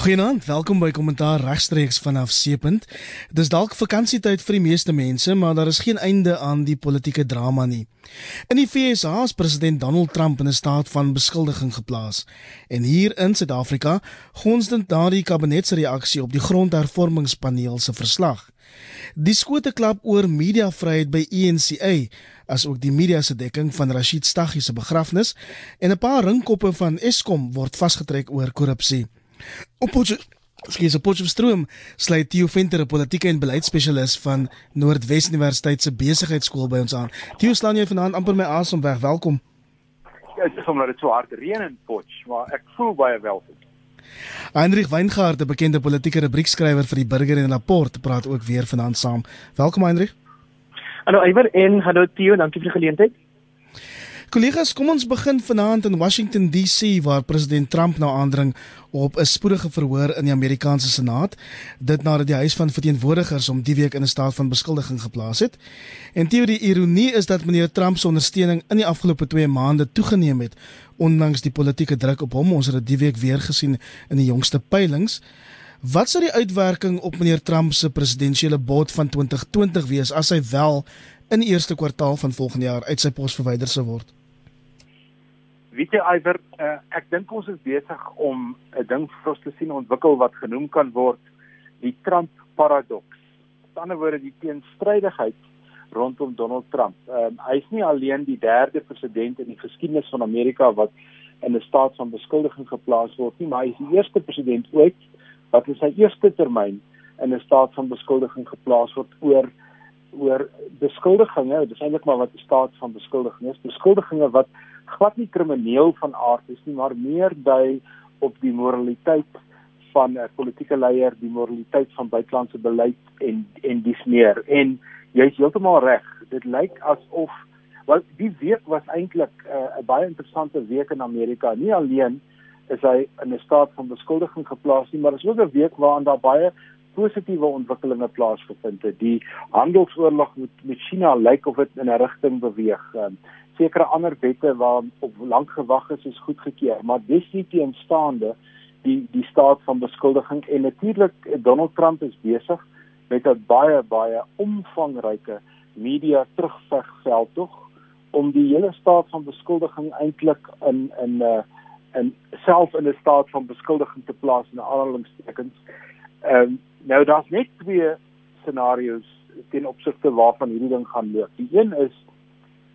Goeienaand, welkom by Kommentaar regstreeks vanaf Seepunt. Dis dalk vakansietyd vir die meeste mense, maar daar is geen einde aan die politieke drama nie. In die VSA is president Donald Trump in 'n staat van beskuldiging geplaas. En hier in Suid-Afrika gons dit daardie kabinetsreaksie op die grondhervormingspaneel se verslag. Die skote klap oor mediavryheid by ENCA, asook die media se dekking van Rashid Staggie se begrafnis en 'n paar ringkoppe van Eskom word vasgetrek oor korrupsie. Op Skies op Potchefstroom sluit Theo Venter, 'n politieke en beleidsspesialis van Noordwes Universiteit se besigheidskool by ons aan. Theo, slaan jy vanaand amper my asem weg. Welkom. Ja, dit is omdat dit so hard reën in Potch, maar ek voel baie welkom. Hendrik Weingart, 'n bekende politieke rubriekskrywer vir die Burger en Rapport, praat ook weer vanaand saam. Welkom Hendrik. Hallo Iwer en hallo Theo, dankie vir die geleentheid. Kollegas, kom ons begin vanaand in Washington DC waar president Trump nou aandring op 'n spoedige verhoor in die Amerikaanse Senaat, dit nadat die Huis van Verteenwoordigers hom die week in 'n staat van beskuldiging geplaas het. En teorie ironie is dat meneer Trump se ondersteuning in die afgelope 2 maande toegeneem het ondanks die politieke druk op hom. Ons het dit die week weer gesien in die jongste peilings. Wat sou die uitwerking op meneer Trump se presidentsiële bod van 2020 wees as hy wel in die eerste kwartaal van volgende jaar uit sy pos verwyder sou word? Weet jy Iwer, uh, ek dink ons is besig om 'n ding vir ons te sien ontwikkel wat genoem kan word die Trump paradoks. Met ander woorde die teenstrydigheid rondom Donald Trump. Uh, hy is nie alleen die derde president in die geskiedenis van Amerika wat in 'n staat van beskuldiging geplaas word nie, maar hy is die eerste president ooit wat in sy eerste termyn in 'n staat van beskuldiging geplaas word oor oor beskuldigings. Dit is eintlik maar wat 'n staat van beskuldiging is. Beskuldigings wat glad nie krimineel van aard is nie, maar meer dui op die moraliteit van 'n politieke leier, die moraliteit van buitelandse beleid en en dis meer. En jy's heeltemal reg. Dit lyk asof wel die week was eintlik uh, 'n uh, baie interessante week in Amerika. Nie alleen is hy in 'n staat van beskuldiging geplaas nie, maar is ook 'n week waarin daar baie positiewe ontwikkelinge plaasgevind het. Die handelsoorlog met met China lyk of dit in 'n rigting beweeg. Um, sekere ander wette waar op lank gewag is is goedgekeur, maar dis nie teenstaande die die staat van beskuldiging en natuurlik Donald Trump is besig met 'n baie baie omvangryke media terugvegveld tog om die hele staat van beskuldiging eintlik in in 'n uh, en self in 'n staat van beskuldiging te plaas in aanhalingstekens. Ehm um, nou daar's net twee scenario's ten opsigte waarvan hierdie ding gaan loop. Die een is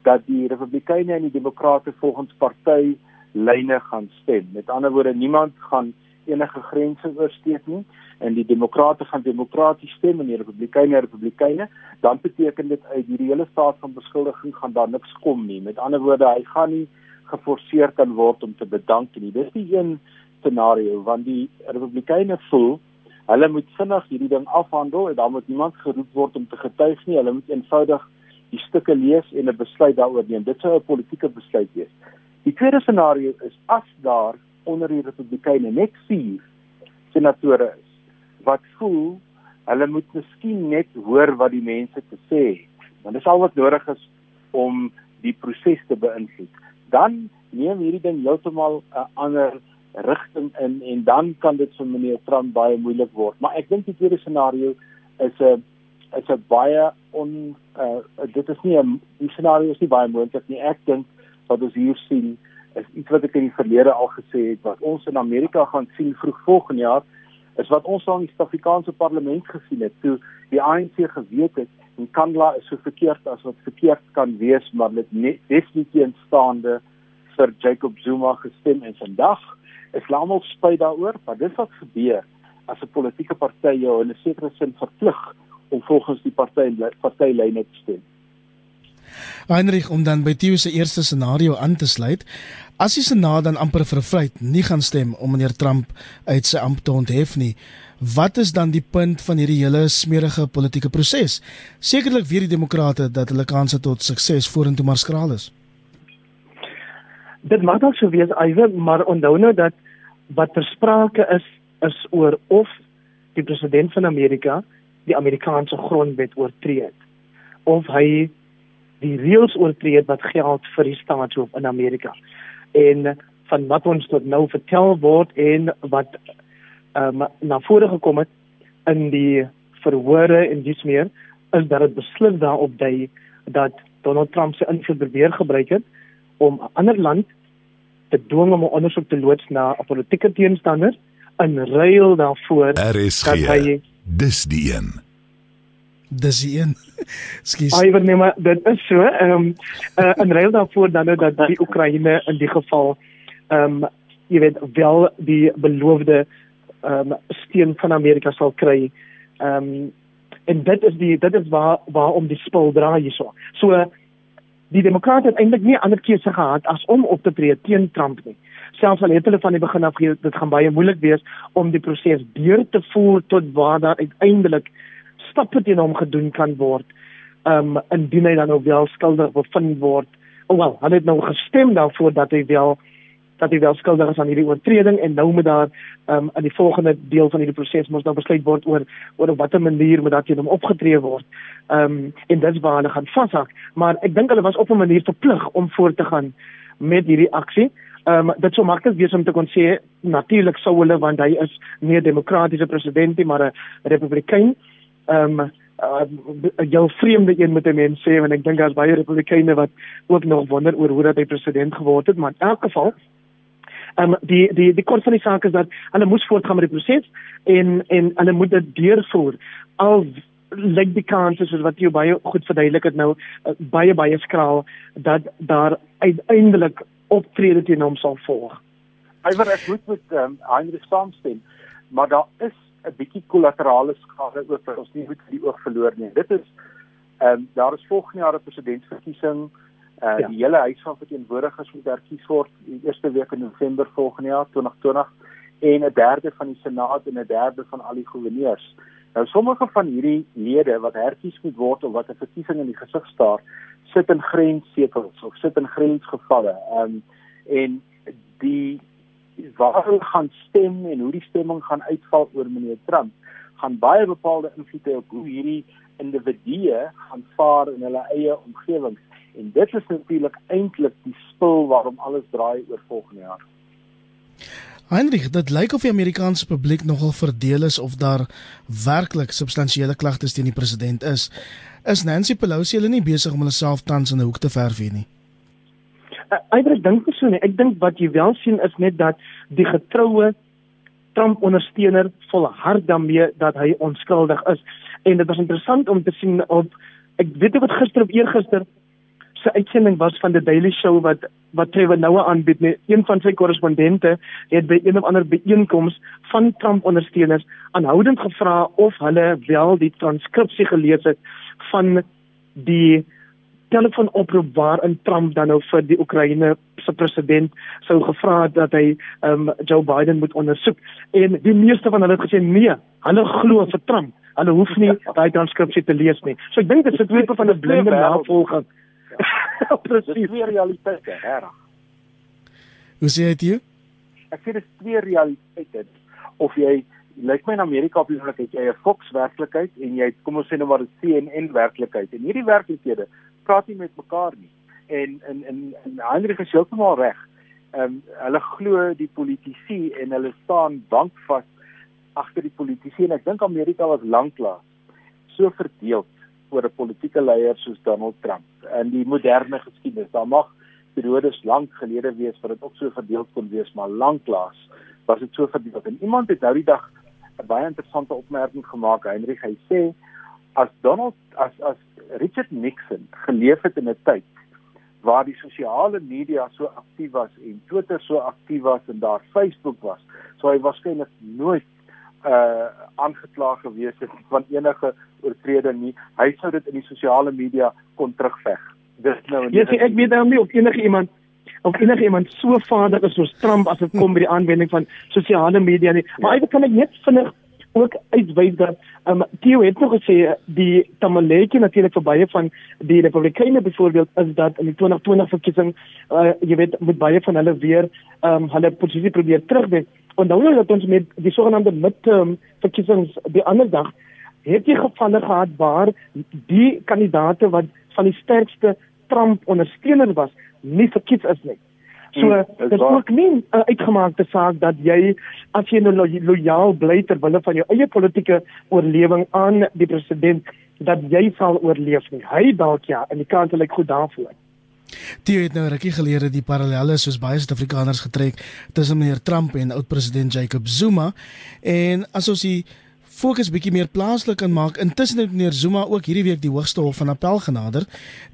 dat die Republikeine en die Demokrate volgens party lyne gaan stem. Met ander woorde, niemand gaan enige grense oorskry nie en die Demokrate gaan demokraties stem en die Republikeine Republikeine, dan beteken dit uit hierdie hele staat van beskuldiging gaan daar niks kom nie. Met ander woorde, hy gaan nie geforseer kan word om te bedank nie. Dis die een scenario want die Republikeine voel hulle moet vinnig hierdie ding afhandel en dan moet niemand geroep word om te getuig nie. Hulle moet eenvoudig die stukke lees en 'n besluit daaroor neem. Dit sou 'n politieke besluit wees. Die tweede scenario is as daar onder die Republikeine net 4 senatore is wat voel hulle moet miskien net hoor wat die mense te sê het. Want dit is al wat nodig is om die proses te beïnvloed. Dan neem hierdie ding heeltemal 'n ander rigting in en dan kan dit vir meneer Trump baie moeilik word. Maar ek dink die tweede scenario is 'n is 'n baie on uh, dit is nie 'n die scenario is nie baie moontlik nie. Ek dink wat ons hier sien is iets wat ek in die verlede al gesê het wat ons in Amerika gaan sien vroeg volgende jaar is wat ons al in die Suid-Afrikaanse parlement gesien het toe die ANC geweet het en Kandla is so verkeerd as wat verkeerd kan wees maar dit definitief instaande vir Jacob Zuma gestem en vandag is almal spyt daaroor maar dit wat gebeur as 'n politieke party jou in 'n sekere sin verplig om volgens die party partylyne te stem. Heinrich om dan by Theo se eerste scenario aan te sluit, as die Senaat dan amper vervryt nie gaan stem om meneer Trump uit sy ampt te onthef nie, wat is dan die punt van hierdie hele smerige politieke proses? Sekerlik weet die demokrate dat hulle kanse tot sukses vorentoe maar skraal is. Dit mag dalk so wees, Iwe, maar onthou nou dat wat ter sprake is is oor of die president van Amerika die Amerikaanse grondwet oortree het of hy die reëls oortree wat geld vir die staatshoof in Amerika. En van wat ons tot nou vertel word en wat ehm um, na vore gekom het in die verhore en dis meer is dat dit beslis daarop dui dat Donald Trump se invloed probeer gebruik het om 'n ander land te dwing om 'n ondersoek te loods na 'n politieke teenstander in ruil daarvoor RSG, dat hy dis die een dis die een skus ai wat nee maar dit is so ehm um, uh, in ruil daarvoor dan nou dat die Oekraïne in die geval ehm um, jy weet wel die beloofde ehm um, steun van Amerika sal kry ehm um, en dit is die dit is waar waarom die spul draai hierso. So die demokrate het eintlik nie ander keuse gehad as om op te tree teen Trump nie. Selfs al het hulle van die begin af gesê dit gaan baie moeilik wees om die proses deur te voer tot waar daar uiteindelik stappe teen hom gedoen kan word. Ehm um, indien hy dan nou wel skuldig bevind word. Oh wel, hulle het nou gestem daarvoor dat hy wel dat hy wel skuldig is aan hierdie oortreding en nou moet daar um, in die volgende deel van hierdie proses mos nou besluit word oor oor op watter manier moet dat teen hom opgetree word. Ehm um, en dit is waar hulle gaan vashak, maar ek dink hulle was op 'n manier verplig om voort te gaan met hierdie aksie. Ehm um, dit sou maklik wees om te kon sê natuurlik sou hulle want hy is nie 'n demokratiese president nie, maar 'n republikein. Ehm um, uh, jou vreemde een met 'n mens sê want ek dink daar's baie republikeine wat ook nog wonder oor hoe dat hy president geword het, maar in elk geval Ehm um, die die die kort van die saak is dat hulle moes voortgaan met die proses en en hulle moet dit deurvoer. Al lyk die kanse soos wat jy baie goed verduidelik het nou uh, baie baie skraal dat daar uiteindelik optrede teen hom sal volg. Hywer ek moet met um, Heinrich saamstem, maar daar is 'n bietjie kollaterale skade ook wat ons nie moet die oog verloor nie. Dit is ehm um, daar is volgende jaar 'n presidentsverkiesing Uh ja. die hele huis van verteenwoordigers moet herkies word die eerste week in November volgende jaar 2020 en 'n derde van die senaat en 'n derde van al die goewerneurs. Nou sommige van hierdie lede wat herkies moet word of wat 'n verkiesing in die gesig staar, sit in grenssekels of sit in grensgevalle. Ehm um, en die waar hulle gaan stem en hoe die stemming gaan uitval oor meneer Trump gaan baie bepaalde invloed hê op hoe hierdie individue gaan vaar in hulle eie omgewings en dit is natuurlik eintlik die spil waarom alles draai oor volgende jaar. Heinrich, dit lyk of die Amerikaanse publiek nogal verdeel is of daar werklik substansiële klagtes teen die president is. Is Nancy Pelosi hulle nie besig om hulle self tans in 'n hoek te verf nie? Ek uh, dink so nie. Ek dink wat jy wel sien is net dat die getroue Trump ondersteuner volhard daarmee dat hy onskuldig is. En dit was interessant om te sien op ek weet nie wat gister of eergister se uitsending was van die Daily Show wat wat Trevor Noah aanbied. Nee, een van sy korrespondente het by een of ander byeenkoms van Trump ondersteuners aanhoudend gevra of hulle wel die transkripsie gelees het van die telefoonoproep waarin Trump dan nou vir die Oekraïne se president sou gevra het dat hy um, Joe Biden moet ondersoek en die meeste van hulle het gesê nee, hulle glo vir Trump. Hulle hoef nie daai transkripsie te lees nie. So ek dink dit is 'n tipe van 'n blinde navolging. Presies. Dis twee realiteite, reg. Hoe sê jy? Ek sê dis twee realiteite. Of jy lyk my in Amerika op die oomblik het jy 'n Fox werklikheid en jy kom ons sê nou maar 'n CNN werklikheid. En hierdie werklikhede praat nie met mekaar nie. En in in in Heinrich is heeltemal reg. Ehm um, hulle glo die politici en hulle staan bankvas agter die politici en ek dink Amerika was lanklaas so verdeel oor 'n politieke leier soos Donald Trump in die moderne geskiedenis. Daar mag periodes lank gelede wees wat dit ook so verdeel kon wees, maar lanklaas was dit so verdeel. En iemand het nou die dag 'n baie interessante opmerking gemaak, Heinrich. Hy sê as Donald as as Richard Nixon geleef het in 'n tyd waar die sosiale media so aktief was en Twitter so aktief was en daar Facebook was, sou hy waarskynlik nooit uh aangekla gewees het van enige oortreding nie. Hy sou dit in die sosiale media kon terugveg. Dis nou Ja, yes, ek weet nou nie of enige iemand of enige iemand so vader is soos Trump as dit kom by die aanwending van sosiale media nie. Maar ja. ek kan ek net vinnig ook uitwys dat um Theo het nog gesê die tamaletjie natuurlik vir baie van die Republikeine byvoorbeeld is dat in die 2020 verkiesing uh, jy weet met baie van hulle weer um hulle posisie probeer terugwen. Dan nou dat ons met die sogenaamde midterm verkiesings die ander dag het jy gevalle gehad waar die kandidaate wat van die sterkste Trump ondersteuner was nie verkies is nie. So hmm, dis ook nie 'n uh, uitgemaakte saak dat jy as jy nou lo lojaal bly ter wille van jou eie politieke oorlewing aan die president dat jy sal oorleef nie. Hy dalk ja, en die kans lyk goed daarvoor. Die het nou rukkie gelede die parallelle soos baie Suid-Afrikaners getrek tussen meneer Trump en oud-president Jacob Zuma en as ons die fokus bietjie meer plaaslik kan maak. Intussen het meneer Zuma ook hierdie week die Hoogste Hof van Appel genader,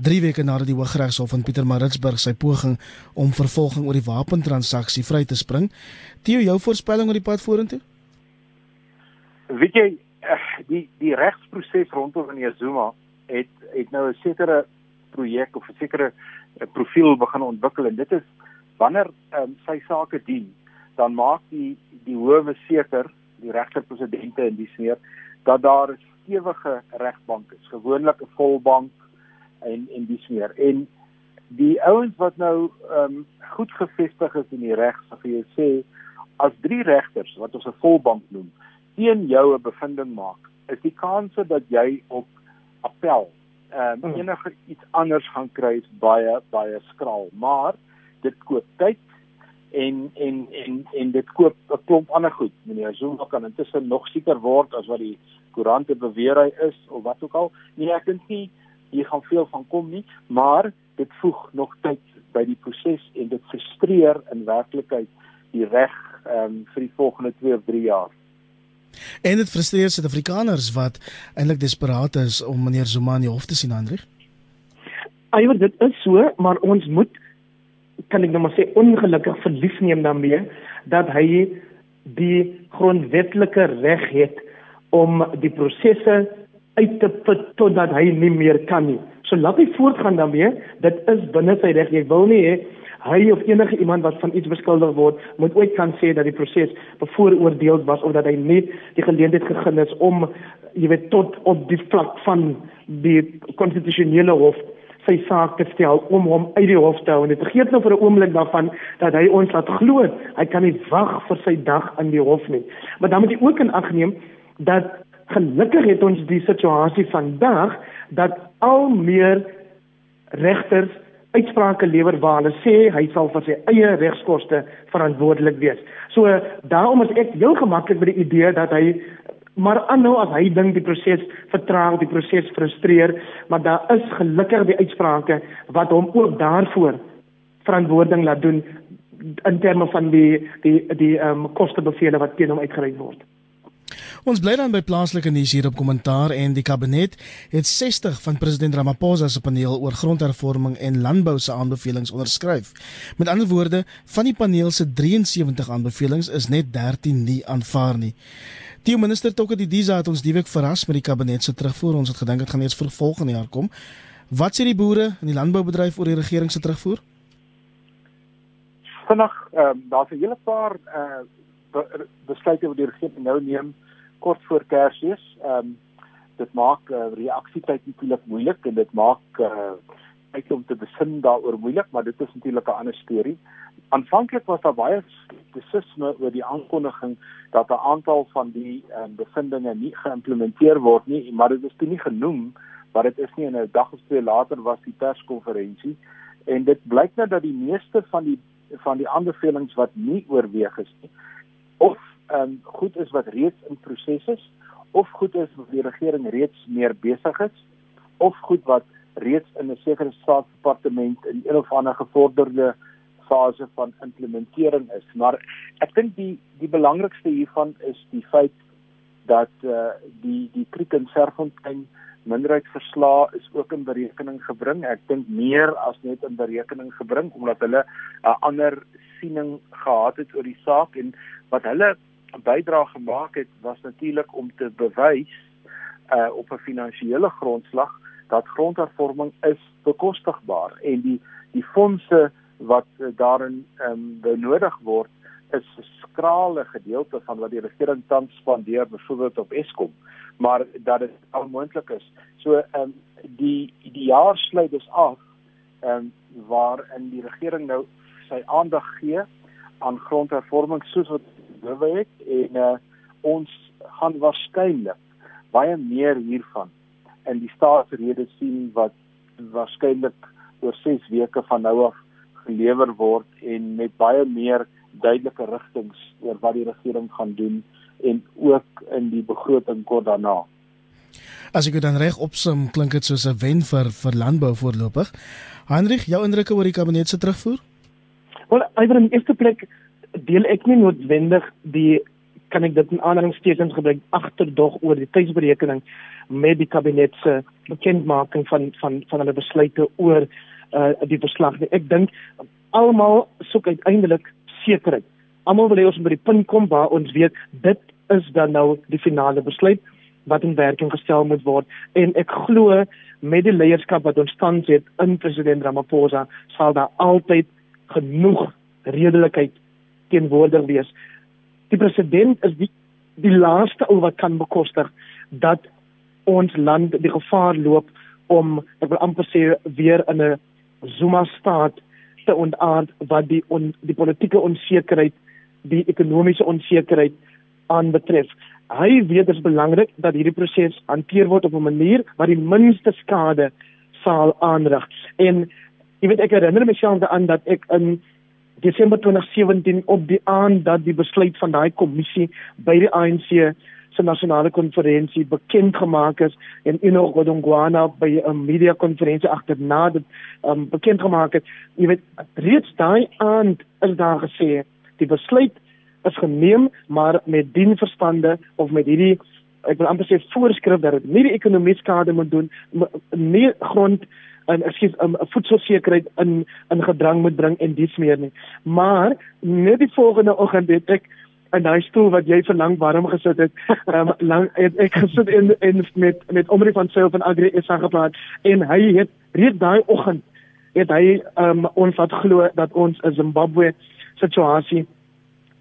3 weke nadat die Hooggeregshof in Pietermaritzburg sy poging om vervolging oor die wapentransaksie vry te spring. Theo, jou voorspelling oor die pad vorentoe? Weet jy, eh, die die regsproses rondom meneer Zuma het het nou 'n sekere projek of 'n sekere profiel begin ontwikkel en dit is wanneer um, sy sake dien, dan maak die die howe seker die regterpresidente in die sneer dat daar 'n stewige regbank is, gewoonlik 'n volbank en en die sneer. En die ouens wat nou ehm um, goed gevestig is in die reg, sal vir jou sê as drie regters wat ons 'n volbank noem, teen jou 'n bevinding maak, is die kanse dat jy op appel ehm um, enige iets anders gaan kry baie baie skraal, maar dit koop tyd en en en en dit koop 'n klomp ander goed. Meneer Zuma kan intussen nog seker word as wat die koerante beweer hy is of wat ook al. Nee, ek dink nie hier gaan veel van kom nie, maar dit voeg nog tyd by die proses en dit frustreer in werklikheid die reg ehm um, vir die volgende 2 of 3 jaar. En dit frustreer Suid-Afrikaners wat eintlik desperaat is om meneer Zuma in die hof te sien, Hendrik. Eier dit is so, maar ons moet kan ek nou maar sê ongelukkig verlief neem daarmee dat hy die grondwetlike reg het om die prosesse uit te put totdat hy nie meer kan nie. So laat hy voortgaan daarmee. Dit is binne sy reg. Jy wil nie hê hy of enige iemand wat van iets beskuldig word moet ooit kan sê dat die proses bevooroordeel was of dat hy nie die geleentheid gegee is om jy weet tot op die vlak van die konstitusionele hof sy saak te stel om hom uit die hof te hou. En dit vergeet nou vir 'n oomblik daarvan dat hy ons laat glo. Hy kan nie wag vir sy dag in die hof nie. Maar dan moet jy ook in ag neem dat gelukkig het ons die situasie vandag dat al meer regters uitsprake lewer waar hulle sê hy sal vir sy eie regskoste verantwoordelik wees. So daarom is ek heel gemaklik met die idee dat hy maar aanhou as hy dink die proses vertraag, die proses frustreer, maar daar is gelukkig die uitsprake wat hom ook daarvoor verantwoording laat doen in terme van die die die ehm um, kostebevele wat teen hom uitgereik word. Ons bly dan by plaaslike nuus hier op kommentaar en die kabinet het 60 van president Ramaphosa se paneel oor grondhervorming en landbou se aanbevelings onderskryf. Met ander woorde, van die paneel se 73 aanbevelings is net 13 nie aanvaar nie. Die minister Tokke die Diza het ons die week verras met die kabinet se terugvoer. Ons het gedink dit gaan eers vir volgende jaar kom. Wat sê die boere en die landboubedryf oor die regering se terugvoer? Vinnig, ehm um, daar's 'n hele paar eh uh, besluite wat die regering nou neem kort voor Kersfees. Ehm um, dit maak uh, reaksietyd natuurlik moeilik en dit maak eh uh, uit om te besin daaroor moeilik, maar dit is natuurlik 'n ander storie. Aanvanklik was daar baie skeptisisme oor die aankondiging dat 'n aantal van die um, bevindinge nie geïmplementeer word nie, maar dit is toe nie genoem wat dit is nie en 'n dag of twee later was die perskonferensie en dit blyk nou dat die meeste van die van die aanbevelings wat nie oorweeg is nie of um, goed is wat reeds in proses is of goed is wat die regering reeds meer besig is of goed wat reeds in 'n sekere staatsdepartement in een of ander gevorderde fase van implementering is. Maar ek dink die die belangrikste hiervan is die feit dat uh, die die Kriek en Serfontein minderheidsverslae is ook in berekening gebring. Ek dink meer as net in berekening gebring omdat hulle 'n ander siening gehad het oor die saak en wat hulle bydra gemaak het was natuurlik om te bewys uh op 'n finansiële grondslag dat grondhervorming is bekostigbaar en die die fondse wat uh, daarin um, benodig word is 'n skrale gedeelte van wat die regering tans spandeer byvoorbeeld op Eskom maar dat dit onmoontlik is. So ehm um, die die jaar sluit dus af ehm um, waar in die regering nou sy aandag gee aan grondhervorming soos wat bewe het en uh, ons gaan waarskynlik baie meer hiervan in die staatsrede sien wat waarskynlik oor 6 weke van nou af gelewer word en met baie meer duidelike rigtings oor wat die regering gaan doen en ook in die begroting kort daarna. As ek dit dan reg opsom, klink dit soos 'n wen vir vir landbou voorlopig. Hendrik, jou indrukke oor die kabinet se terugvoer? Wel, iewers in eerste plek deel ek nie noodwendig die kan ek dit in aanhalingstekens gebruik agterdog oor die tydsberekening met die kabinet se bekendmaking van van van hulle besluite oor uh die verslag. Ek dink almal soek uiteindelik sekerheid. Almal wil hê ons moet by die punt kom waar ons weet dit is dan nou die finale besluit wat in werking gestel moet word en ek glo met die leierskap wat ons tans het in president Ramaphosa sal daar altyd genoeg redelikheid teenwoordig wees. Die president is die die laaste ou wat kan bekostig dat ons land die gevaar loop om ek wil amper sê weer in 'n Zuma staat te ontaard wat die on, die politieke onsekerheid, die ekonomiese onsekerheid aanbetref. Hy weet dit is belangrik dat hierdie proses hanteer word op 'n manier wat die minste skade sal aanrig. En jy weet ek herinner myself daaraan dat ek in Desember 2017 op die aand dat die besluit van daai kommissie by die ANC se nasionale konferensie bekend gemaak is en Ino Godongwana by 'n media konferensie agterna dit um, bekend gemaak het. Jy weet reeds daai aand is daar gesê die besluit is geneem maar met dien verstande of met hierdie ek wil amper sê voorskrif dat dit nie die ekonomie skade moet doen nie grond en ekskuus 'n um, voedselsekerheid in in gedrang moet bring en dies meer nie. Maar net die volgende oggend het ek in daai stoel wat jy vir lank warm gesit het, um, lang het ek gesit in in met met Omri van Sail van Agri SA gepraat en hy het reeds daai oggend het hy um, ons wat glo dat ons 'n Zimbabwe situasie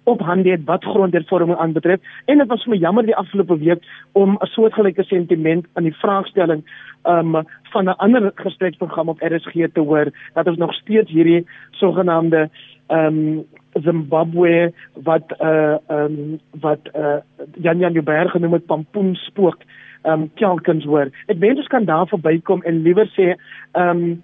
op hande het wat grondhervorming aanbetref en dit was vir my jammer die afgelope week om 'n soortgelyke sentiment aan die vraagstelling um van 'n ander gespreksprogram op RSG te hoor dat ons nog steeds hierdie sogenaamde um Zimbabwe wat uh um wat uh Jan Jan Jubber genoem het pampoen spook um telkens hoor. Ek wens ons kan daar verbykom en liewer sê um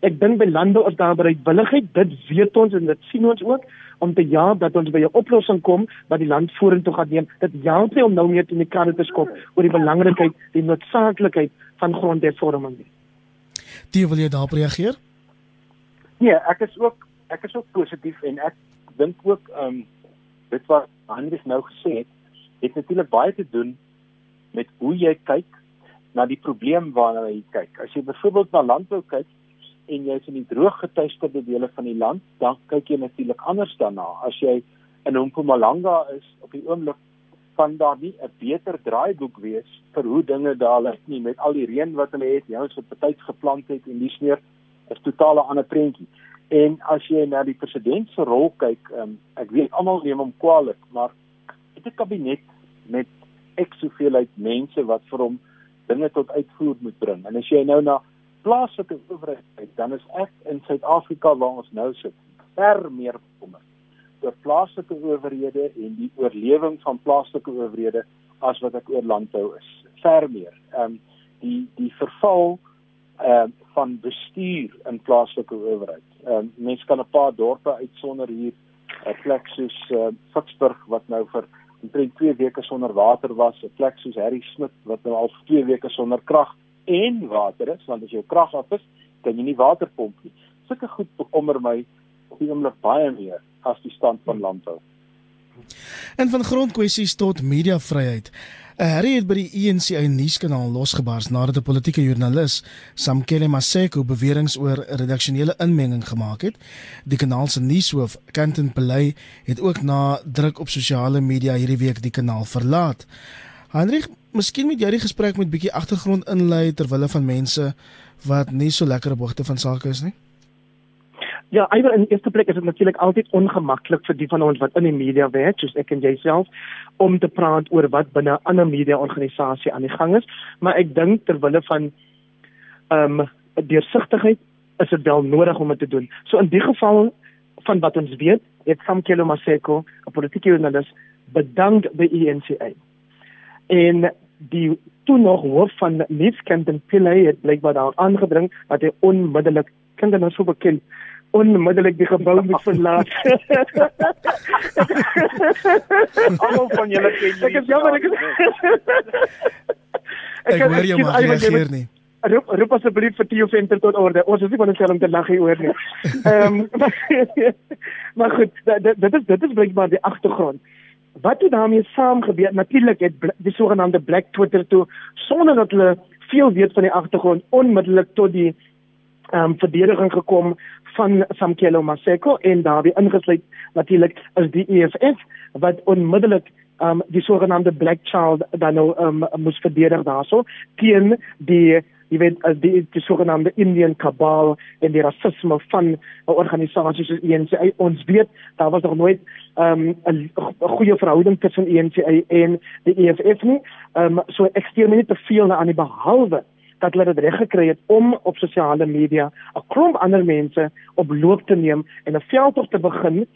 ek dink by lande is daar bereidwilligheid. Dit weet ons en dit sien ons ook om te ja dat ons by 'n oplossing kom wat die land vorentoe gaan neem. Dit help nie om nou meer in die karre te skop oor die belangrikheid, die noodsaaklikheid van grondhervorming nie. Die wil jy daarop reageer? Nee, ek is ook ek is ook positief en ek dink ook ehm um, dit wat Andries nou gesê het, het natuurlik baie te doen met hoe jy kyk na die probleem waarna jy kyk. As jy byvoorbeeld na landbou kyk en jy is in die drooggetuisterde dele van die land, dan kyk jy natuurlik anders daarna. As jy in Mpumalanga is op die oomblik kan daar nie 'n beter draaiboek wees vir hoe dinge daar lyk nie met al die reën wat hulle het, jy het op tyd geplant het en die sneeu is totaal 'n ander prentjie. En as jy na die president se rol kyk, um, ek weet almal neem hom kwaadlik, maar dit 'n kabinet met ek soveel uit mense wat vir hom dinge tot uitvoer moet bring. En as jy nou na plaaslike owerheid dan is ek in Suid-Afrika waar ons nou sit, ver meer bekommerd oor plaaslike owerhede en die oorlewing van plaaslike owerhede as wat ek oor landbou is. Ver meer. Ehm um, die die verval ehm uh, van bestuur in plaaslike owerheid. Ehm uh, mense kan 'n paar dorpe uitsonder hier 'n plek soos uh, Ficksburg wat nou vir omtrent 2 weke sonder water was, 'n plek soos Harry Smit wat nou al 2 weke sonder krag en water is, want as jou krag af is, kan jy nie water pomp nie. Sulke goed bekommer my op die oomblik baie meer as die stand van landbou. En van grondkwessies tot mediavryheid. 'n Harry het by die ANC e nuuskanaal losgebars nadat 'n politieke joernalis, Samkele Maseko, beweringe oor redaksionele inmenging gemaak het. Die kanaal se nuushoof, Kanten Pelay, het ook na druk op sosiale media hierdie week die kanaal verlaat. Hendrik, miskien moet jy die gesprek met bietjie agtergrond inlei terwyl hulle van mense wat nie so lekker op hoogte van sake is nie. Ja, eider in eerste plek is dit natuurlik altyd ongemaklik vir die van ons wat in die media werk, soos ek en jouself, om te praat oor wat binne 'n ander media organisasie aan die gang is, maar ek dink ter wille van ehm um, deursigtigheid is dit wel nodig om dit te doen. So in die geval van wat ons weet, het Samkelo Maseko, 'n politieke joernalis, bedank by ENCA. En die toe nog hoof van Nietskanten Pillay het blykbaar daar aangedring dat hy onmiddellik dan nou so bekend onmiddellik die gebou moet verlaat. Almal van julle ken jy. Ek is jammer ek. Ek hoor jou maar reageer nie. Roep roep asseblief vir Theo Venter tot orde. Ons is nie van dieselfde te lag hier oor nie. Ehm Maar goed, dit is dit is blykbaar die agtergrond. Wat het daarmee saam gebeur? Natuurlik het die sogenaamde Black Twitter toe sonder dat hulle veel weet van die agtergrond onmiddellik tot die ehm um, verdediging gekom van Samkelo Maseko en daarbey ingesluit natuurlik is die EFF wat onmiddellik um die sogenaamde black child dan nou um moes verdedig daarso teen die jy weet die die sogenaamde Indian cabal en die rasisme van 'n organisasie soos ANC ons weet daar was nog nooit um 'n goeie verhouding tussen ANC en die EFF nie um so ek steur my nie te veel aan die behalwe dat hulle dit reg gekry het om op sosiale media 'n klomp ander mense op loop te neem en 'n veldtog te begin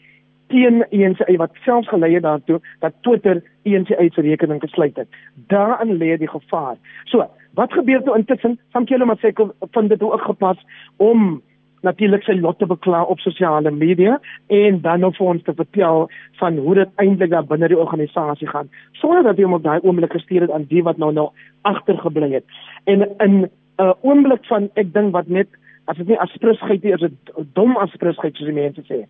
teen ENCA wat selfs gelei het daartoe dat Twitter ENCA se rekening gesluit het. Daarin lê die gevaar. So, wat gebeur toe intussen? Samkelo Maseko vind dit ook gepas om natuurlik sy lot te bekla op sosiale media en dan nog vir ons te vertel van hoe dit eintlik daar binne die organisasie gaan sonder dat hy hom op daai oomblik gestuur het aan die wat nou nou agtergebly het en in 'n uh, oomblik van ek dink wat net as dit nie asprusheid is dit dom asprusheid soos die mense sê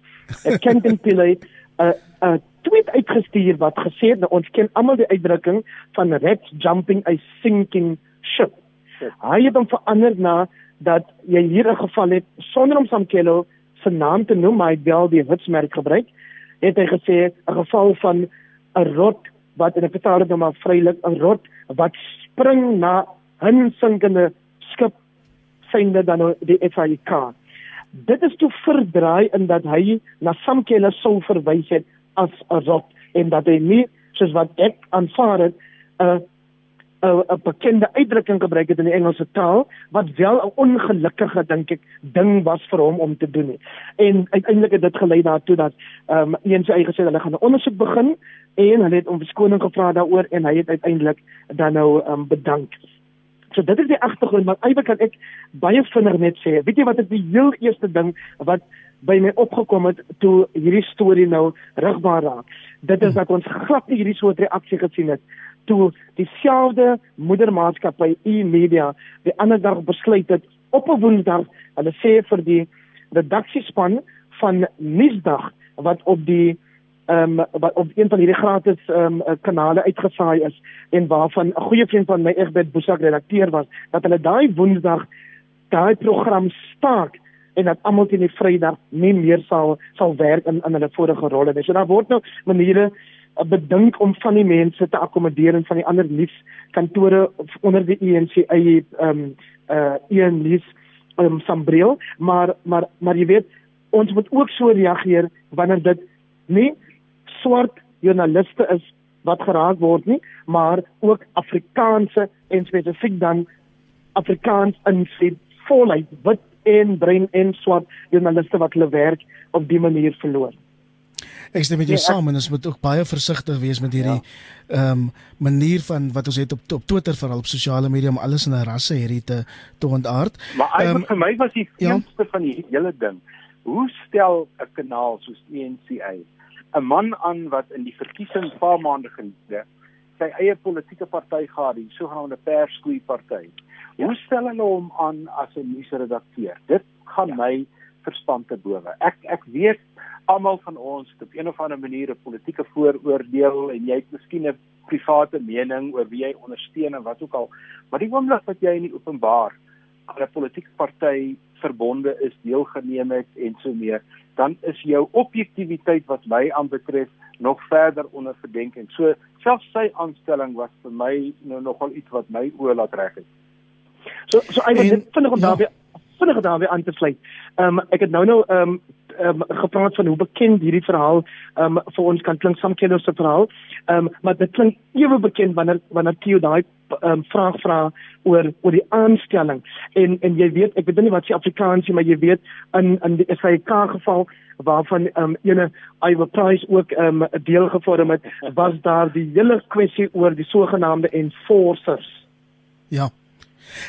ek ken dit pile 'n tweet uitgestuur wat gesê het nou, ons ken almal die uitdrukking van red jumping a sinking ship hy het hom verander na dat jy hier 'n geval het sonder om Samkelo se naam te noem, hy wel die hitsmerk gebruik. Het hy gesê 'n geval van 'n rot wat in 'n vertaling nou maar vrylik 'n rot wat spring na 'n sinkende skip synde dan nou die FIK. Dit is toe verdraai in dat hy na Samkelo sou verwys het as 'n rot en dat hy nie soos wat ek aanvaar het 'n 'n 'n bekende uitdrukking gebruik het in die Engelse taal wat wel 'n ongelukkige dink ek ding was vir hom om te doen nie. En uiteindelik het dit gelei daartoe dat ehm um, een sy eie gesê hulle gaan 'n ondersoek begin en hulle het om verskoning gevra daaroor en hy het uiteindelik dan nou ehm um, bedank. So dit is die agtergrond maar eintlik kan ek baie vinnig net sê, weet jy wat is die heel eerste ding wat by my opgekom het toe hierdie storie nou rigbaar raak. Dit is dat ons glad nie hierdie soort reaksie gesien het toe dieselfde moedermaatskappy e-media die ander dag besluit het op 'n woensdag hulle sê vir die redaksiespan van nuusdag wat op die ehm um, wat op een van hierdie gratis ehm um, kanale uitgesaai is en waarvan 'n goeie vriend van my Egbert Boesak redakteur was dat hulle daai woensdag daai program staak en dat almal teen die Vrydag nie meer sal sal werk in in hulle vorige rolle nie. So daar word nou maniere bedink om van die mense te akkommodeer en van die ander nuus kantore onder die ENC eie ehm um, uh een nuus um, sambreel. Maar maar maar jy weet ons moet ook so reageer wanneer dit nie swart joernaliste is wat geraak word nie maar ook Afrikaanse en spesifiek dan Afrikaans in sy volheid wit en bruin en swart joernaliste wat hulle werk op die manier verloor Ek stem met jou nee, saam en ons moet ook baie versigtig wees met hierdie ja. ehm ja. um, manier van wat ons het op op Twitter veral op sosiale media om alles in 'n rasse hierdie te te ontaard. Maar um, vir my was die eerste ja. van die hele ding. Hoe stel 'n kanaal soos ENCA 'n man aan wat in die verkiesing paar maande gelede sy eie politieke party gehad, die sogenaamde Perskoei party. Ja. Hoe stel hulle hom aan as 'n nuusredakteur? Dit gaan ja. my verstand te bowe. Ek ek weet almal van ons het op een of ander manier 'n politieke vooroordeel en jy het miskien 'n private mening oor wie jy ondersteun en wat ook al. Maar die oomblik wat jy in die openbaar aan 'n politieke party verbonde is, deelgeneem het en so meer, dan is jou objektiviteit wat my aanbetref nog verder onder verdenking. So selfs sy aanstelling was vir my nou nogal iets wat my oë laat reg het. So so wil vinnig om ja. daarby vinnig daarby aan te sluit. Ehm um, ek het nou nou ehm um, um, gepraat van hoe bekend hierdie verhaal um, vir ons kan klink Samkelo se verhaal. Um, maar dit klink ewe bekend wanneer wanneer Theo daai um, vraag vra oor oor die aanstelling. En en jy weet, ek weet nie wat se Afrikaans is, maar jy weet in in die SAK geval waarvan um, ene Iwer Price ook ehm um, 'n deel gevorm het, was daar die hele kwessie oor die sogenaamde enforcers. Ja.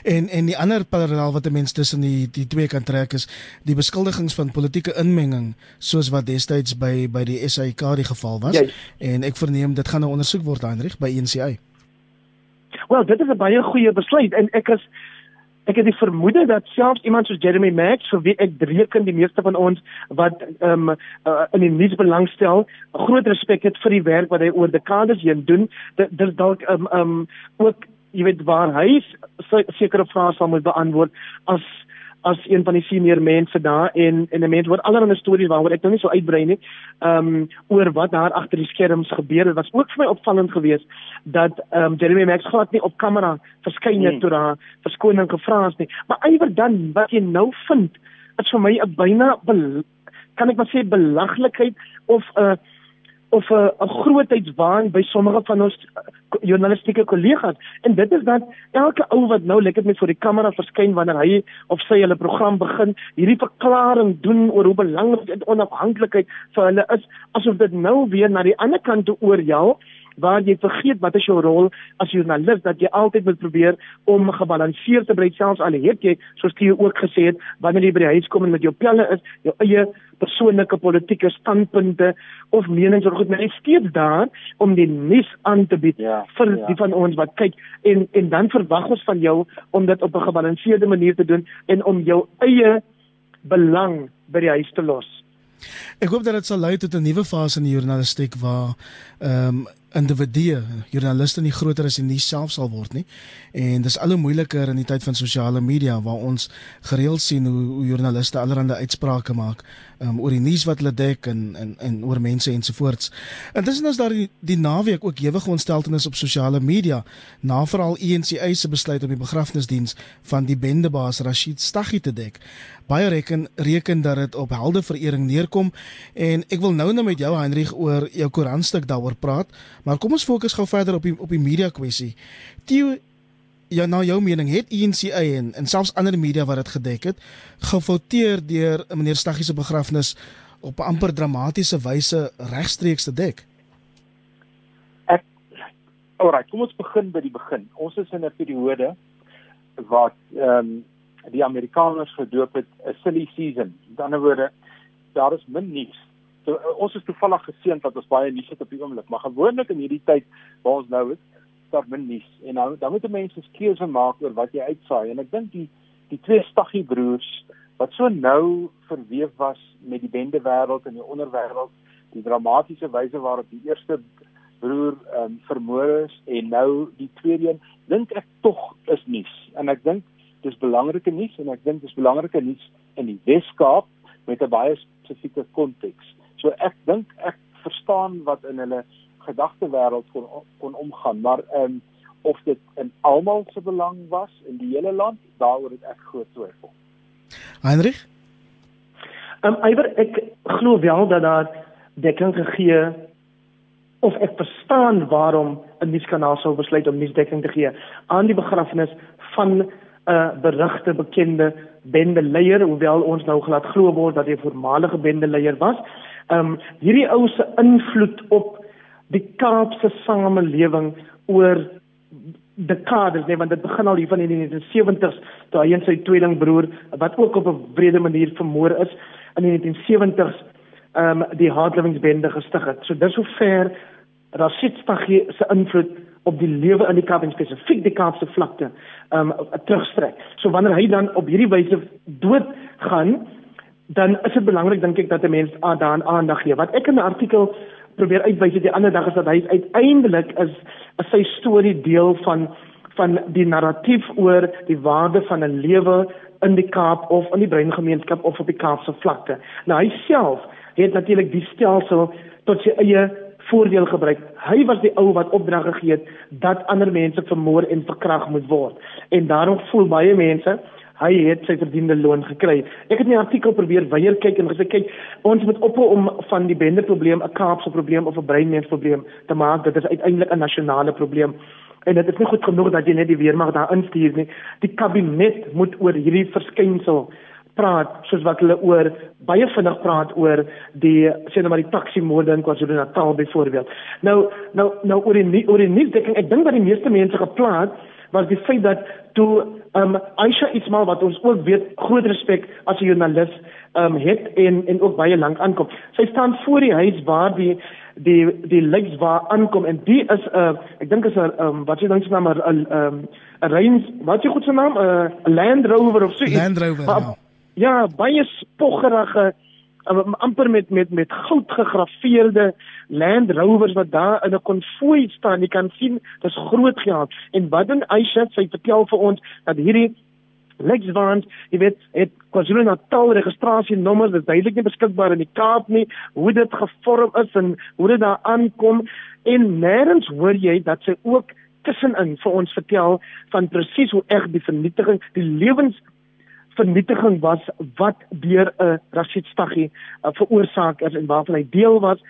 En en die ander parallel wat 'n mens tussen die die twee kan trek is die beskuldigings van politieke inmenging soos wat destyds by by die SAIK die geval was. Yes. En ek verneem dit gaan nou ondersoek word Hendrik by ENCI. Wel, dit is 'n baie goeie besluit en ek is ek het die vermoede dat selfs iemand soos Jeremy Max, vir wie ek reken die meeste van ons wat ehm um, uh, in die nuus belangstel, groot respek het vir die werk wat hy oor dekades heen doen, dit dis dalk ehm um, ehm um, ook jy weet waar hy sekere vrae sal moet beantwoord as as een van die senior mense daar en en 'n mens word allerlei stories waaroor ek nou nie so uitbrei nie. Ehm um, oor wat daar agter die skerms gebeur het. Was ook vir my opvallend geweest dat ehm um, Jeremy Max glad nie op kamera verskyn het hmm. toe daar verskoning gevra is nie. Maar ewer dan wat jy nou vind, is vir my 'n byna kan ek maar sê belaglikheid of 'n uh, of 'n 'n grootheidswaan by sommige van ons uh, journalistieke kollegas en dit is dat elke ou wat nou lekker met voor die kamera verskyn wanneer hy of sy hulle program begin hierdie verklaring doen oor hoe belangrik onafhanklikheid vir hulle is asof dit nou weer na die ander kant toe oorjaal waar jy vergeet wat is jou rol as joernalis dat jy altyd moet probeer om gebalanseerd te bly. Selfs al het jy soos jy ook gesê het wanneer jy by die huis kom en met jou pelle is jou eie persoonlike politieke standpunte of menings oor goed maar jy steeds daar om die nuus aan te bied ja, vir ja. die van ons wat kyk. En en dan verwag ons van jou om dit op 'n gebalanseerde manier te doen en om jou eie belang by die huis te los Ek hoop dat dit sal lei tot 'n nuwe fase in die journalistiek waar ehm um, individue, joernaliste nie groter as die nuus self sal word nie. En dis al hoe moeiliker in die tyd van sosiale media waar ons gereeld sien hoe, hoe joernaliste allerlei uitsprake maak um, oor die nuus wat hulle dek en en en oor mense ensovoorts. Intussen is daar die, die naweek ook ewige ontsteltenis op sosiale media na veral ENCA se besluit om die begrafnisdiens van die bendebaas Rashid Staghi te dek. Baie reken reken dat dit op heldeverering neerkom en ek wil nou net met jou Heinrich oor jou koeranstuk daaroor praat. Maar kom ons fokus gou verder op die op die media kwessie. Theo ja nou jou mening het ENCA en en selfs ander media wat dit gedek het gefouteer deur meneer Staggie se begrafnis op 'n amper dramatiese wyse regstreeks te dek. Ek Alraai, kom ons begin by die begin. Ons is in 'n periode wat ehm um, die Amerikaners gedoop het 'n silly season. Met ander woorde, daar is min nuus So ons is toevallig geseënd dat ons baie nuus het op die oomblik, maar gewoonlik in hierdie tyd waar ons nou is, min nuus en nou dan moet mense keuse maak oor wat jy uitsaai en ek dink die die twee Staggie broers wat so nou verweef was met die bende wêreld en die onderwêreld, die dramatiese wyse waarop die eerste broer ehm um, vermoor is en nou die tweede een, dink ek tog is nuus en ek dink dis belangrike nuus en ek dink dis belangrike nuus in die Weskaap met 'n baie spesifieke konteks. So ek dink ek verstaan wat in hulle gedagtewêreld kon kon omgaan, maar ehm um, of dit in almal se belang was in die hele land, daaroor het ek groot twyfel. Heinrich? Ehm um, Iwer, ek glo wel dat daar dekking gegee of ek verstaan waarom 'n nuuskanaal sou besluit om nuusdekking te gee aan die begrafnis van 'n uh, berigte bekende bendeleier, hoewel ons nou glad glo word dat hy 'n voormalige bendeleier was ehm um, hierdie ou se invloed op die Kaapse samelewing oor dekades nee want dit begin al hier van in die 70s toe hy en sy tweelingbroer wat ook op 'n brede manier vermoor is in die 1970s ehm um, die hardlewingsbende gestig het. So dis hoe ver Rashid Staghi se invloed op die lewe in die Kaap en spesifiek die Kaapse vlakte ehm um, terugstrek. So wanneer hy dan op hierdie wyse dood gaan dan is dit belangrik dink ek dat 'n mens daaraan aandag gee. Wat ek in 'n artikel probeer uitwys die ander dag is dat hy uiteindelik is, is sy storie deel van van die narratief oor die waarde van 'n lewe in die Kaap of in die breingemeenskap of op die Kaapse vlakte. Nou hy self het natuurlik die stelsel tot sy eie voordeel gebruik. Hy was die ou wat opdrag gegee het dat ander mense vermoor en verkragt moet word. En daarom voel baie mense hy het sy verdiende loon gekry. Ek het 'n artikel probeer weier kyk en gesê kyk, ons moet ophou om van die bende probleem 'n Kaapse probleem of 'n breinmens probleem te maak. Dit is uiteindelik 'n nasionale probleem. En dit is nie goed genoeg dat jy net die weermag daar instuur nie. Die kabinet moet oor hierdie verskynsel praat soos wat hulle oor baie vinnig praat oor die sê net maar die taxi moorde in KwaZulu-Natal byvoorbeeld. Nou nou nou oor die oor die nuusdekking, ek dink dat die meeste mense geplaas was die feit dat toe um Aisha Ismail wat ons ook weet groot respek as 'n joernalis um het en en ook baie lank aankom. Sy staan voor die huis waar die die die legs waar aankom en die is 'n uh, ek dink is 'n um, wat jy dink se naam 'n 'n 'n Range wat jy goed se naam 'n uh, Land Rover of so iets. Land Rover. Maar, ja. ja, baie spoggerige um, amper met met met goud gegraveerde Land Rovers wat daar in 'n konvooi staan. Jy kan sien dis groot geld. En wat doen Aisha? Sy vertel vir ons dat hierdie Lexvans, jy weet, het KwaZulu-Natal registrasienommers, dit is duidelik nie beskikbaar in die Kaap nie, hoe dit gevorm is en hoe dit daar aankom en nêrens hoor jy dat sy ook tussenin vir ons vertel van presies hoe erg die vernietiging, die lewens vernietiging was wat deur 'n Rashid Staghi uh, veroorsaak is en waarvan hy deel was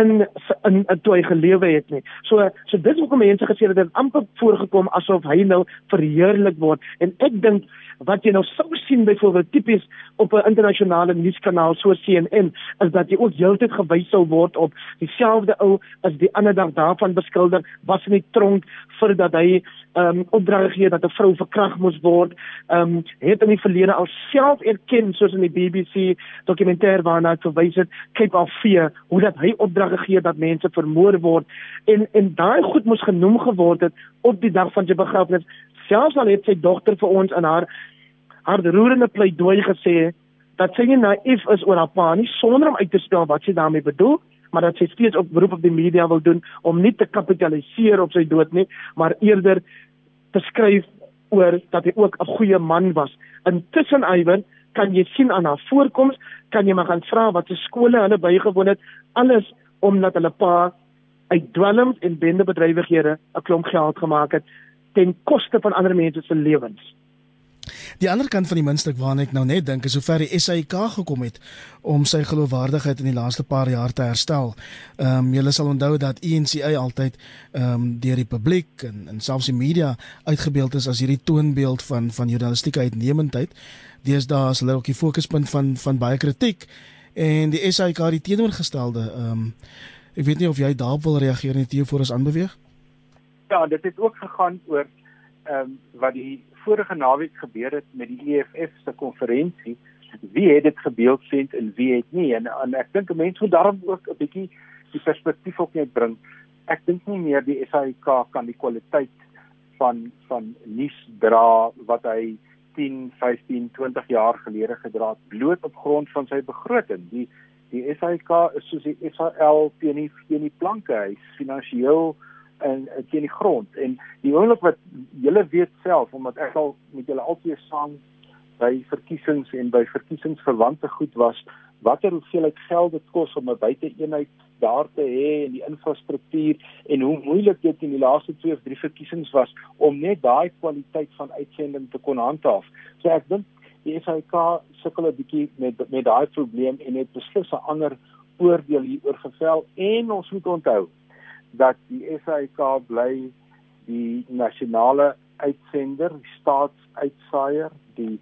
in in, in toe hy gelewe het nie. So so dis hoekom mense gesê het dit amper voorgekom asof hy nou verheerlik word en ek dink wat jy nou sou sien byvoorbeeld tipies op 'n internasionale nuuskanaal so CNN is dat jy ook heeltyd gewys sou word op dieselfde ou as die ander dag daarvan beskuldig was in die tronk voordat hy ehm um, opdrag gegee dat 'n vrou verkragt moes word. Ehm um, het in die verlede al self erken soos in die BBC dokumentêr waarna ek verwys het, Cape of Fear, hoe dat hy opdrag gegee dat mense vermoor word. En en daai goed moes genoem geword het op die dag van sy begrafnis. Selfs al het sy dogter vir ons in haar haar roerende pleidooi gesê dat sy nie naïef is oor haar pa nie sonder om uit te spel wat sy daarmee bedoel maar dat sy steeds op beroep op die media wil doen om nie te kapitaliseer op sy dood nie maar eerder te skryf oor dat hy ook 'n goeie man was. Intussen Iwan kan jy sien aan haar voorkoms kan jy maar gaan vra wat se skole hulle bygewoon het. Alles omdat hulle pa uit dwelms en bendebedrywighede 'n klomp geld gemaak het ten koste van ander mense se lewens. Die ander kant van die muntstuk waarna ek nou net dink is hoe ver die SAIK gekom het om sy geloofwaardigheid in die laaste paar jaar te herstel. Ehm um, julle sal onthou dat ENCA altyd ehm um, deur die publiek en en selfs die media uitgebeeld is as hierdie toonbeeld van van journalistieke uitnemendheid. Deesdae is hulle ook die fokuspunt van van baie kritiek en die het die teenoorgestelde ehm um, ek weet nie of jy daarop wil reageer net hier voor ons aanbeweeg. Ja, dit het ook gegaan oor ehm um, wat die vorige naweek gebeur het met die EFF se konferensie. Wie het dit gebeeldsend en wie het nie? En, en ek dink 'n mens moet daarom ook 'n bietjie die perspektief op net bring. Ek dink nie meer die SAIK kan die kwaliteit van van nuus dra wat hy 10, 15, 20 jaar gelede gedra het bloot op grond van sy begroting. Die die SAIK is soos die SAL teen die teen die planke. Hy's finansiëel in teen die grond en die oomblik wat julle weet self omdat ek al met julle altyd saam by verkiesings en by verkiesingsverwante goed was watter hoeveelheid geld dit kos om 'n buiteeenheid daar te hê en die infrastruktuur en hoe moeilik dit in die laaste 2 of 3 verkiesings was om net daai kwaliteit van uitsending te kon handhaaf. So ek dink die SAK sukkel 'n bietjie met met daai probleem en het beslis 'n ander oordeel hieroor gevel en ons moet onthou dat die SAK bly die nasionale uitsender, die staatsuitsaaier, die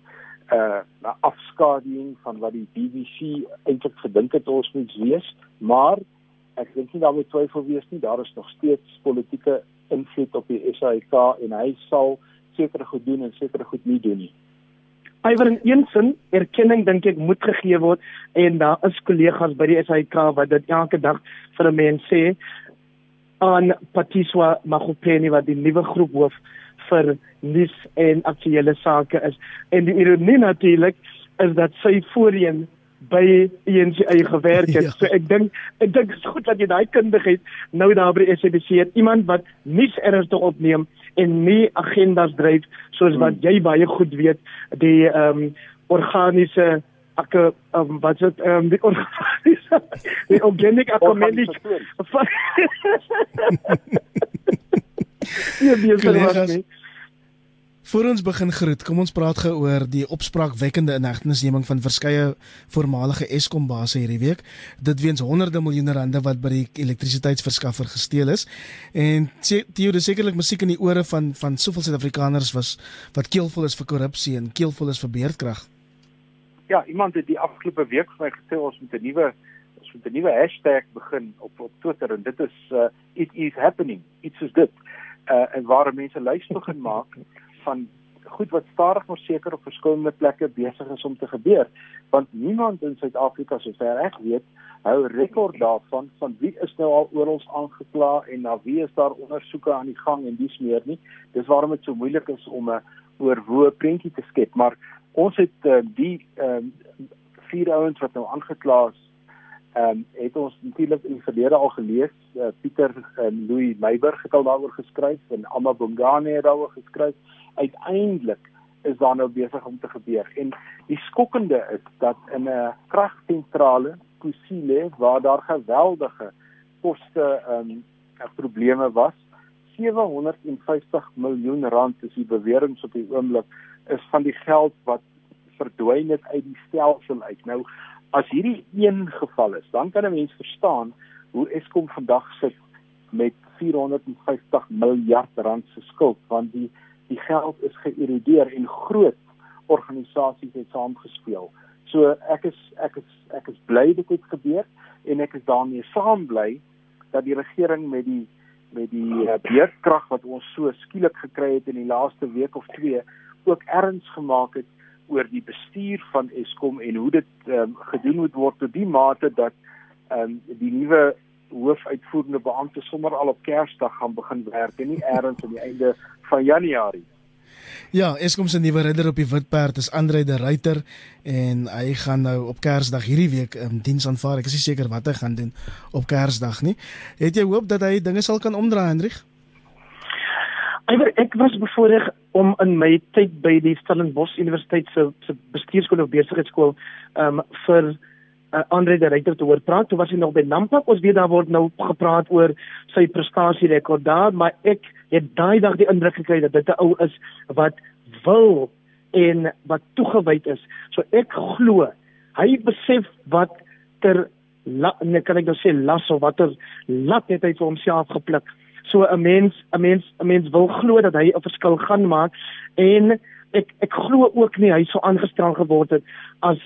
uh afskaduwing van wat die BBC eintlik gedink het ons moet wees, maar ek dink nie daarmee twyfel wees nie, daar is nog steeds politieke invloed op die SAK en hy sal sekere goed doen en sekere goed nie doen nie. Iwer in een sin erkenning dink ek moet gegee word en daar is kollegas by die SAK wat dit elke dag vir 'n mens sê aan Patiswa Magopeni wat die nuwe groephoof vir nuus en aktuelle sake is. En die ironie natuurlik is dat sy voorheen by ENCA gewerk het. Ja. So ek dink ek dink dit is goed dat jy daai kundigheid nou daar by SABC het. Iemand wat nuus ernstig opneem en nie agendas dryf soos wat hmm. jy baie goed weet die ehm um, organiese ek um, wat dit um, die organiese die organic akomedik Ja, wie is dit? Voor ons begin groet, kom ons praat gou oor die opspraakwekkende inhegtenisneming van verskeie voormalige Eskom basse hierdie week. Dit weens honderde miljoene rande wat by die elektrisiteitsverskaffer gesteel is. En Theo, dis sekerlik musiek in die ore van van soveel Suid-Afrikaners was wat keelvol is vir korrupsie en keelvol is vir beerdkrag ja, iemand het die afgelope week vir my gesê ons moet 'n nuwe ons moet 'n nuwe hashtag begin op op Twitter en dit is uh, it is happening. Iets soos dit. uh en waar mense lys begin maak van goed wat stadig maar seker op verskillende plekke besig is om te gebeur want niemand in Suid-Afrika sover ek weet hou rekord daarvan van wie is nou al ons aangekla en na wie is daar ondersoeke aan die gang en dis meer nie. Dis waarom dit so moeilik is om 'n oorwoe prentjie te skep maar ons het uh, die um, vier ouens wat nou aangekla is ehm um, het ons natuurlik in die verlede al gelees uh, Pieter en um, Louis Meiberg het al daaroor geskryf en Amma Bongane het daaroor geskryf uiteindelik is daar nou besig om te gebeur. En die skokkende is dat in 'n kragsentrale Kusile waar daar geweldige koste um, probleme was 750 miljoen rand is die bewering op die oomblik is van die geld wat verdwyn het uit die stelsel uit. Nou as hierdie een geval is, dan kan 'n mens verstaan hoe Eskom vandag sit met 450 miljard rand se skuld want die die geld is geïrodeer en groot organisasies het saamgespeel. So ek is ek is ek is bly dit het gebeur en ek is daarmee saam bly dat die regering met die met die uh, beerdkrag wat ons so skielik gekry het in die laaste week of twee ook erns gemaak het oor die bestuur van Eskom en hoe dit um, gedoen moet word tot die mate dat um, die nuwe hoofuitvoerende beampte sommer al op Kersdag gaan begin werk en nie eers aan die einde van Januarie. Ja, Eskom se nuwe ridder op die wit perd is Andre de Ruyter en hy gaan nou op Kersdag hierdie week um, diens aanvaar. Ek is nie seker wat hy gaan doen op Kersdag nie. Het jy hoop dat hy dinge sal kan omdraai, Hendrik? Iwer ek was bevoorreg om in my tyd by die Stellenbosch Universiteit se se bestuurskool of besigheidskool um vir uh, Andre de Ruyter te hoor praat. Toe was hy nog by Nampak. Ons weet daar word nou gepraat oor sy prestasierekord daar, maar ek het daai dag die indruk gekry dat dit 'n ou is wat wil en wat toegewyd is. So ek glo hy besef wat ter nee, kan ek nou sê las of watter lat het hy vir homself gepluk. So 'n mens, 'n mens, 'n mens wil glo dat hy 'n verskil gaan maak en ek ek glo ook nie hy sou aangestel geword het as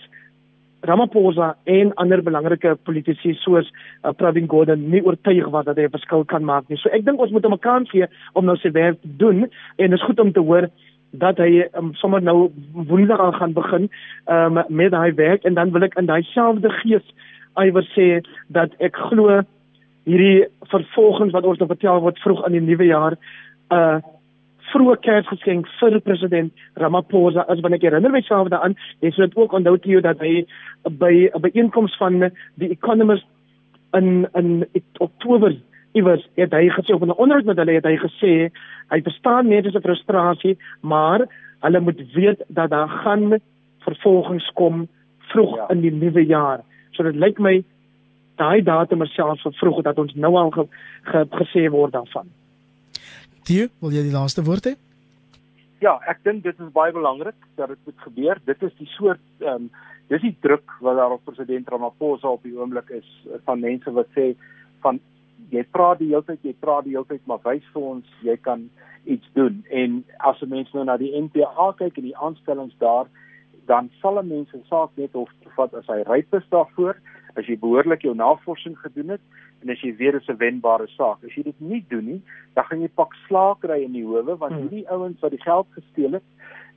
Ramaphosa en ander belangrike politici soos uh, Pravin Gordhan nie oortuig was dat hy 'n verskil kan maak nie. So ek dink ons moet hom 'n kans gee om nou sy werk te doen en dit is goed om te hoor dat hy um, sommer nou woensdag al gaan begin um, met hy werk en dan wil ek in daai selfde gees iwer sê dat ek glo hierdie vervolgings wat ons nou vertel word vroeg in die nuwe jaar uh, vroeë Kersgeskenk vir president Ramaphosa as wanneer ek herinner myself daaraan jy sê dit ook onthou jy dat hy by 'n byeenkoms van die Economist in in Oktober iewers het hy gesê op 'n onderhoud met hulle het hy gesê hy verstaan mense se frustrasie maar hulle moet weet dat daar gaan vervolgings kom vroeg ja. in die nuwe jaar so dit lyk my daai datum is selfs vroeg dat ons nou al ge, ge, gesê word daarvan. Tie, wil jy die laaste woord hê? Ja, ek dink dit is baie belangrik dat dit moet gebeur. Dit is die soort ehm um, dis die druk wat daar op president Ramaphosa op die oomblik is van mense wat sê van jy praat die hele tyd, jy praat die hele tyd, maar wys vir ons jy kan iets doen. En as 'n mens nou na die NPA kyk en die aanstellings daar, dan sal 'n mens 'n saak net of vat as hy ryp is daarvoor as jy behoorlik jou navorsing gedoen het en as jy weet dit is 'n wenbare saak. As jy dit nie doen nie, dan gaan jy pak slaag kry in die howe want hmm. hierdie ouens wat die geld gesteel het,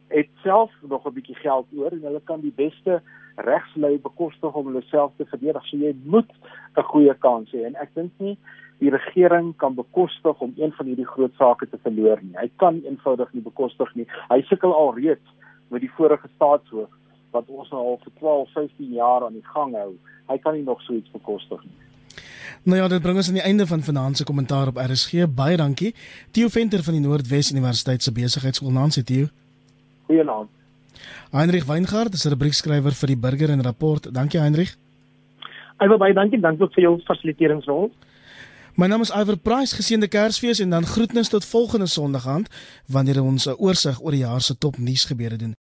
het self nog 'n bietjie geld oor en hulle kan die beste regslei bekostig om hulle self te verdedig. So jy moet 'n goeie kans hê en ek dink nie die regering kan bekostig om een van hierdie groot sake te verloor nie. Hy kan eenvoudig nie bekostig nie. Hy sukkel al reeds met die vorige staatshoof wat ons nou al vir 12, 15 jaar aan die gang hou hy kan nie nog so iets bekostig nie. Nou ja, dit bring ons aan die einde van finansiële kommentaar op RSG. Baie dankie. Theo Venter van die Noordwes Universiteit se besigheidskool Nancy Theo. Goeienaand. Heinrich Weingart, is 'n rubriekskrywer vir die Burger en Rapport. Dankie Heinrich. Albe baie dankie, dankie ook vir jou fasiliteringsrol. My naam is Iver Price, geseënde Kersfees en dan groetnis tot volgende Sondag aand wanneer ons 'n oorsig oor die jaar se topnuus gebeure doen.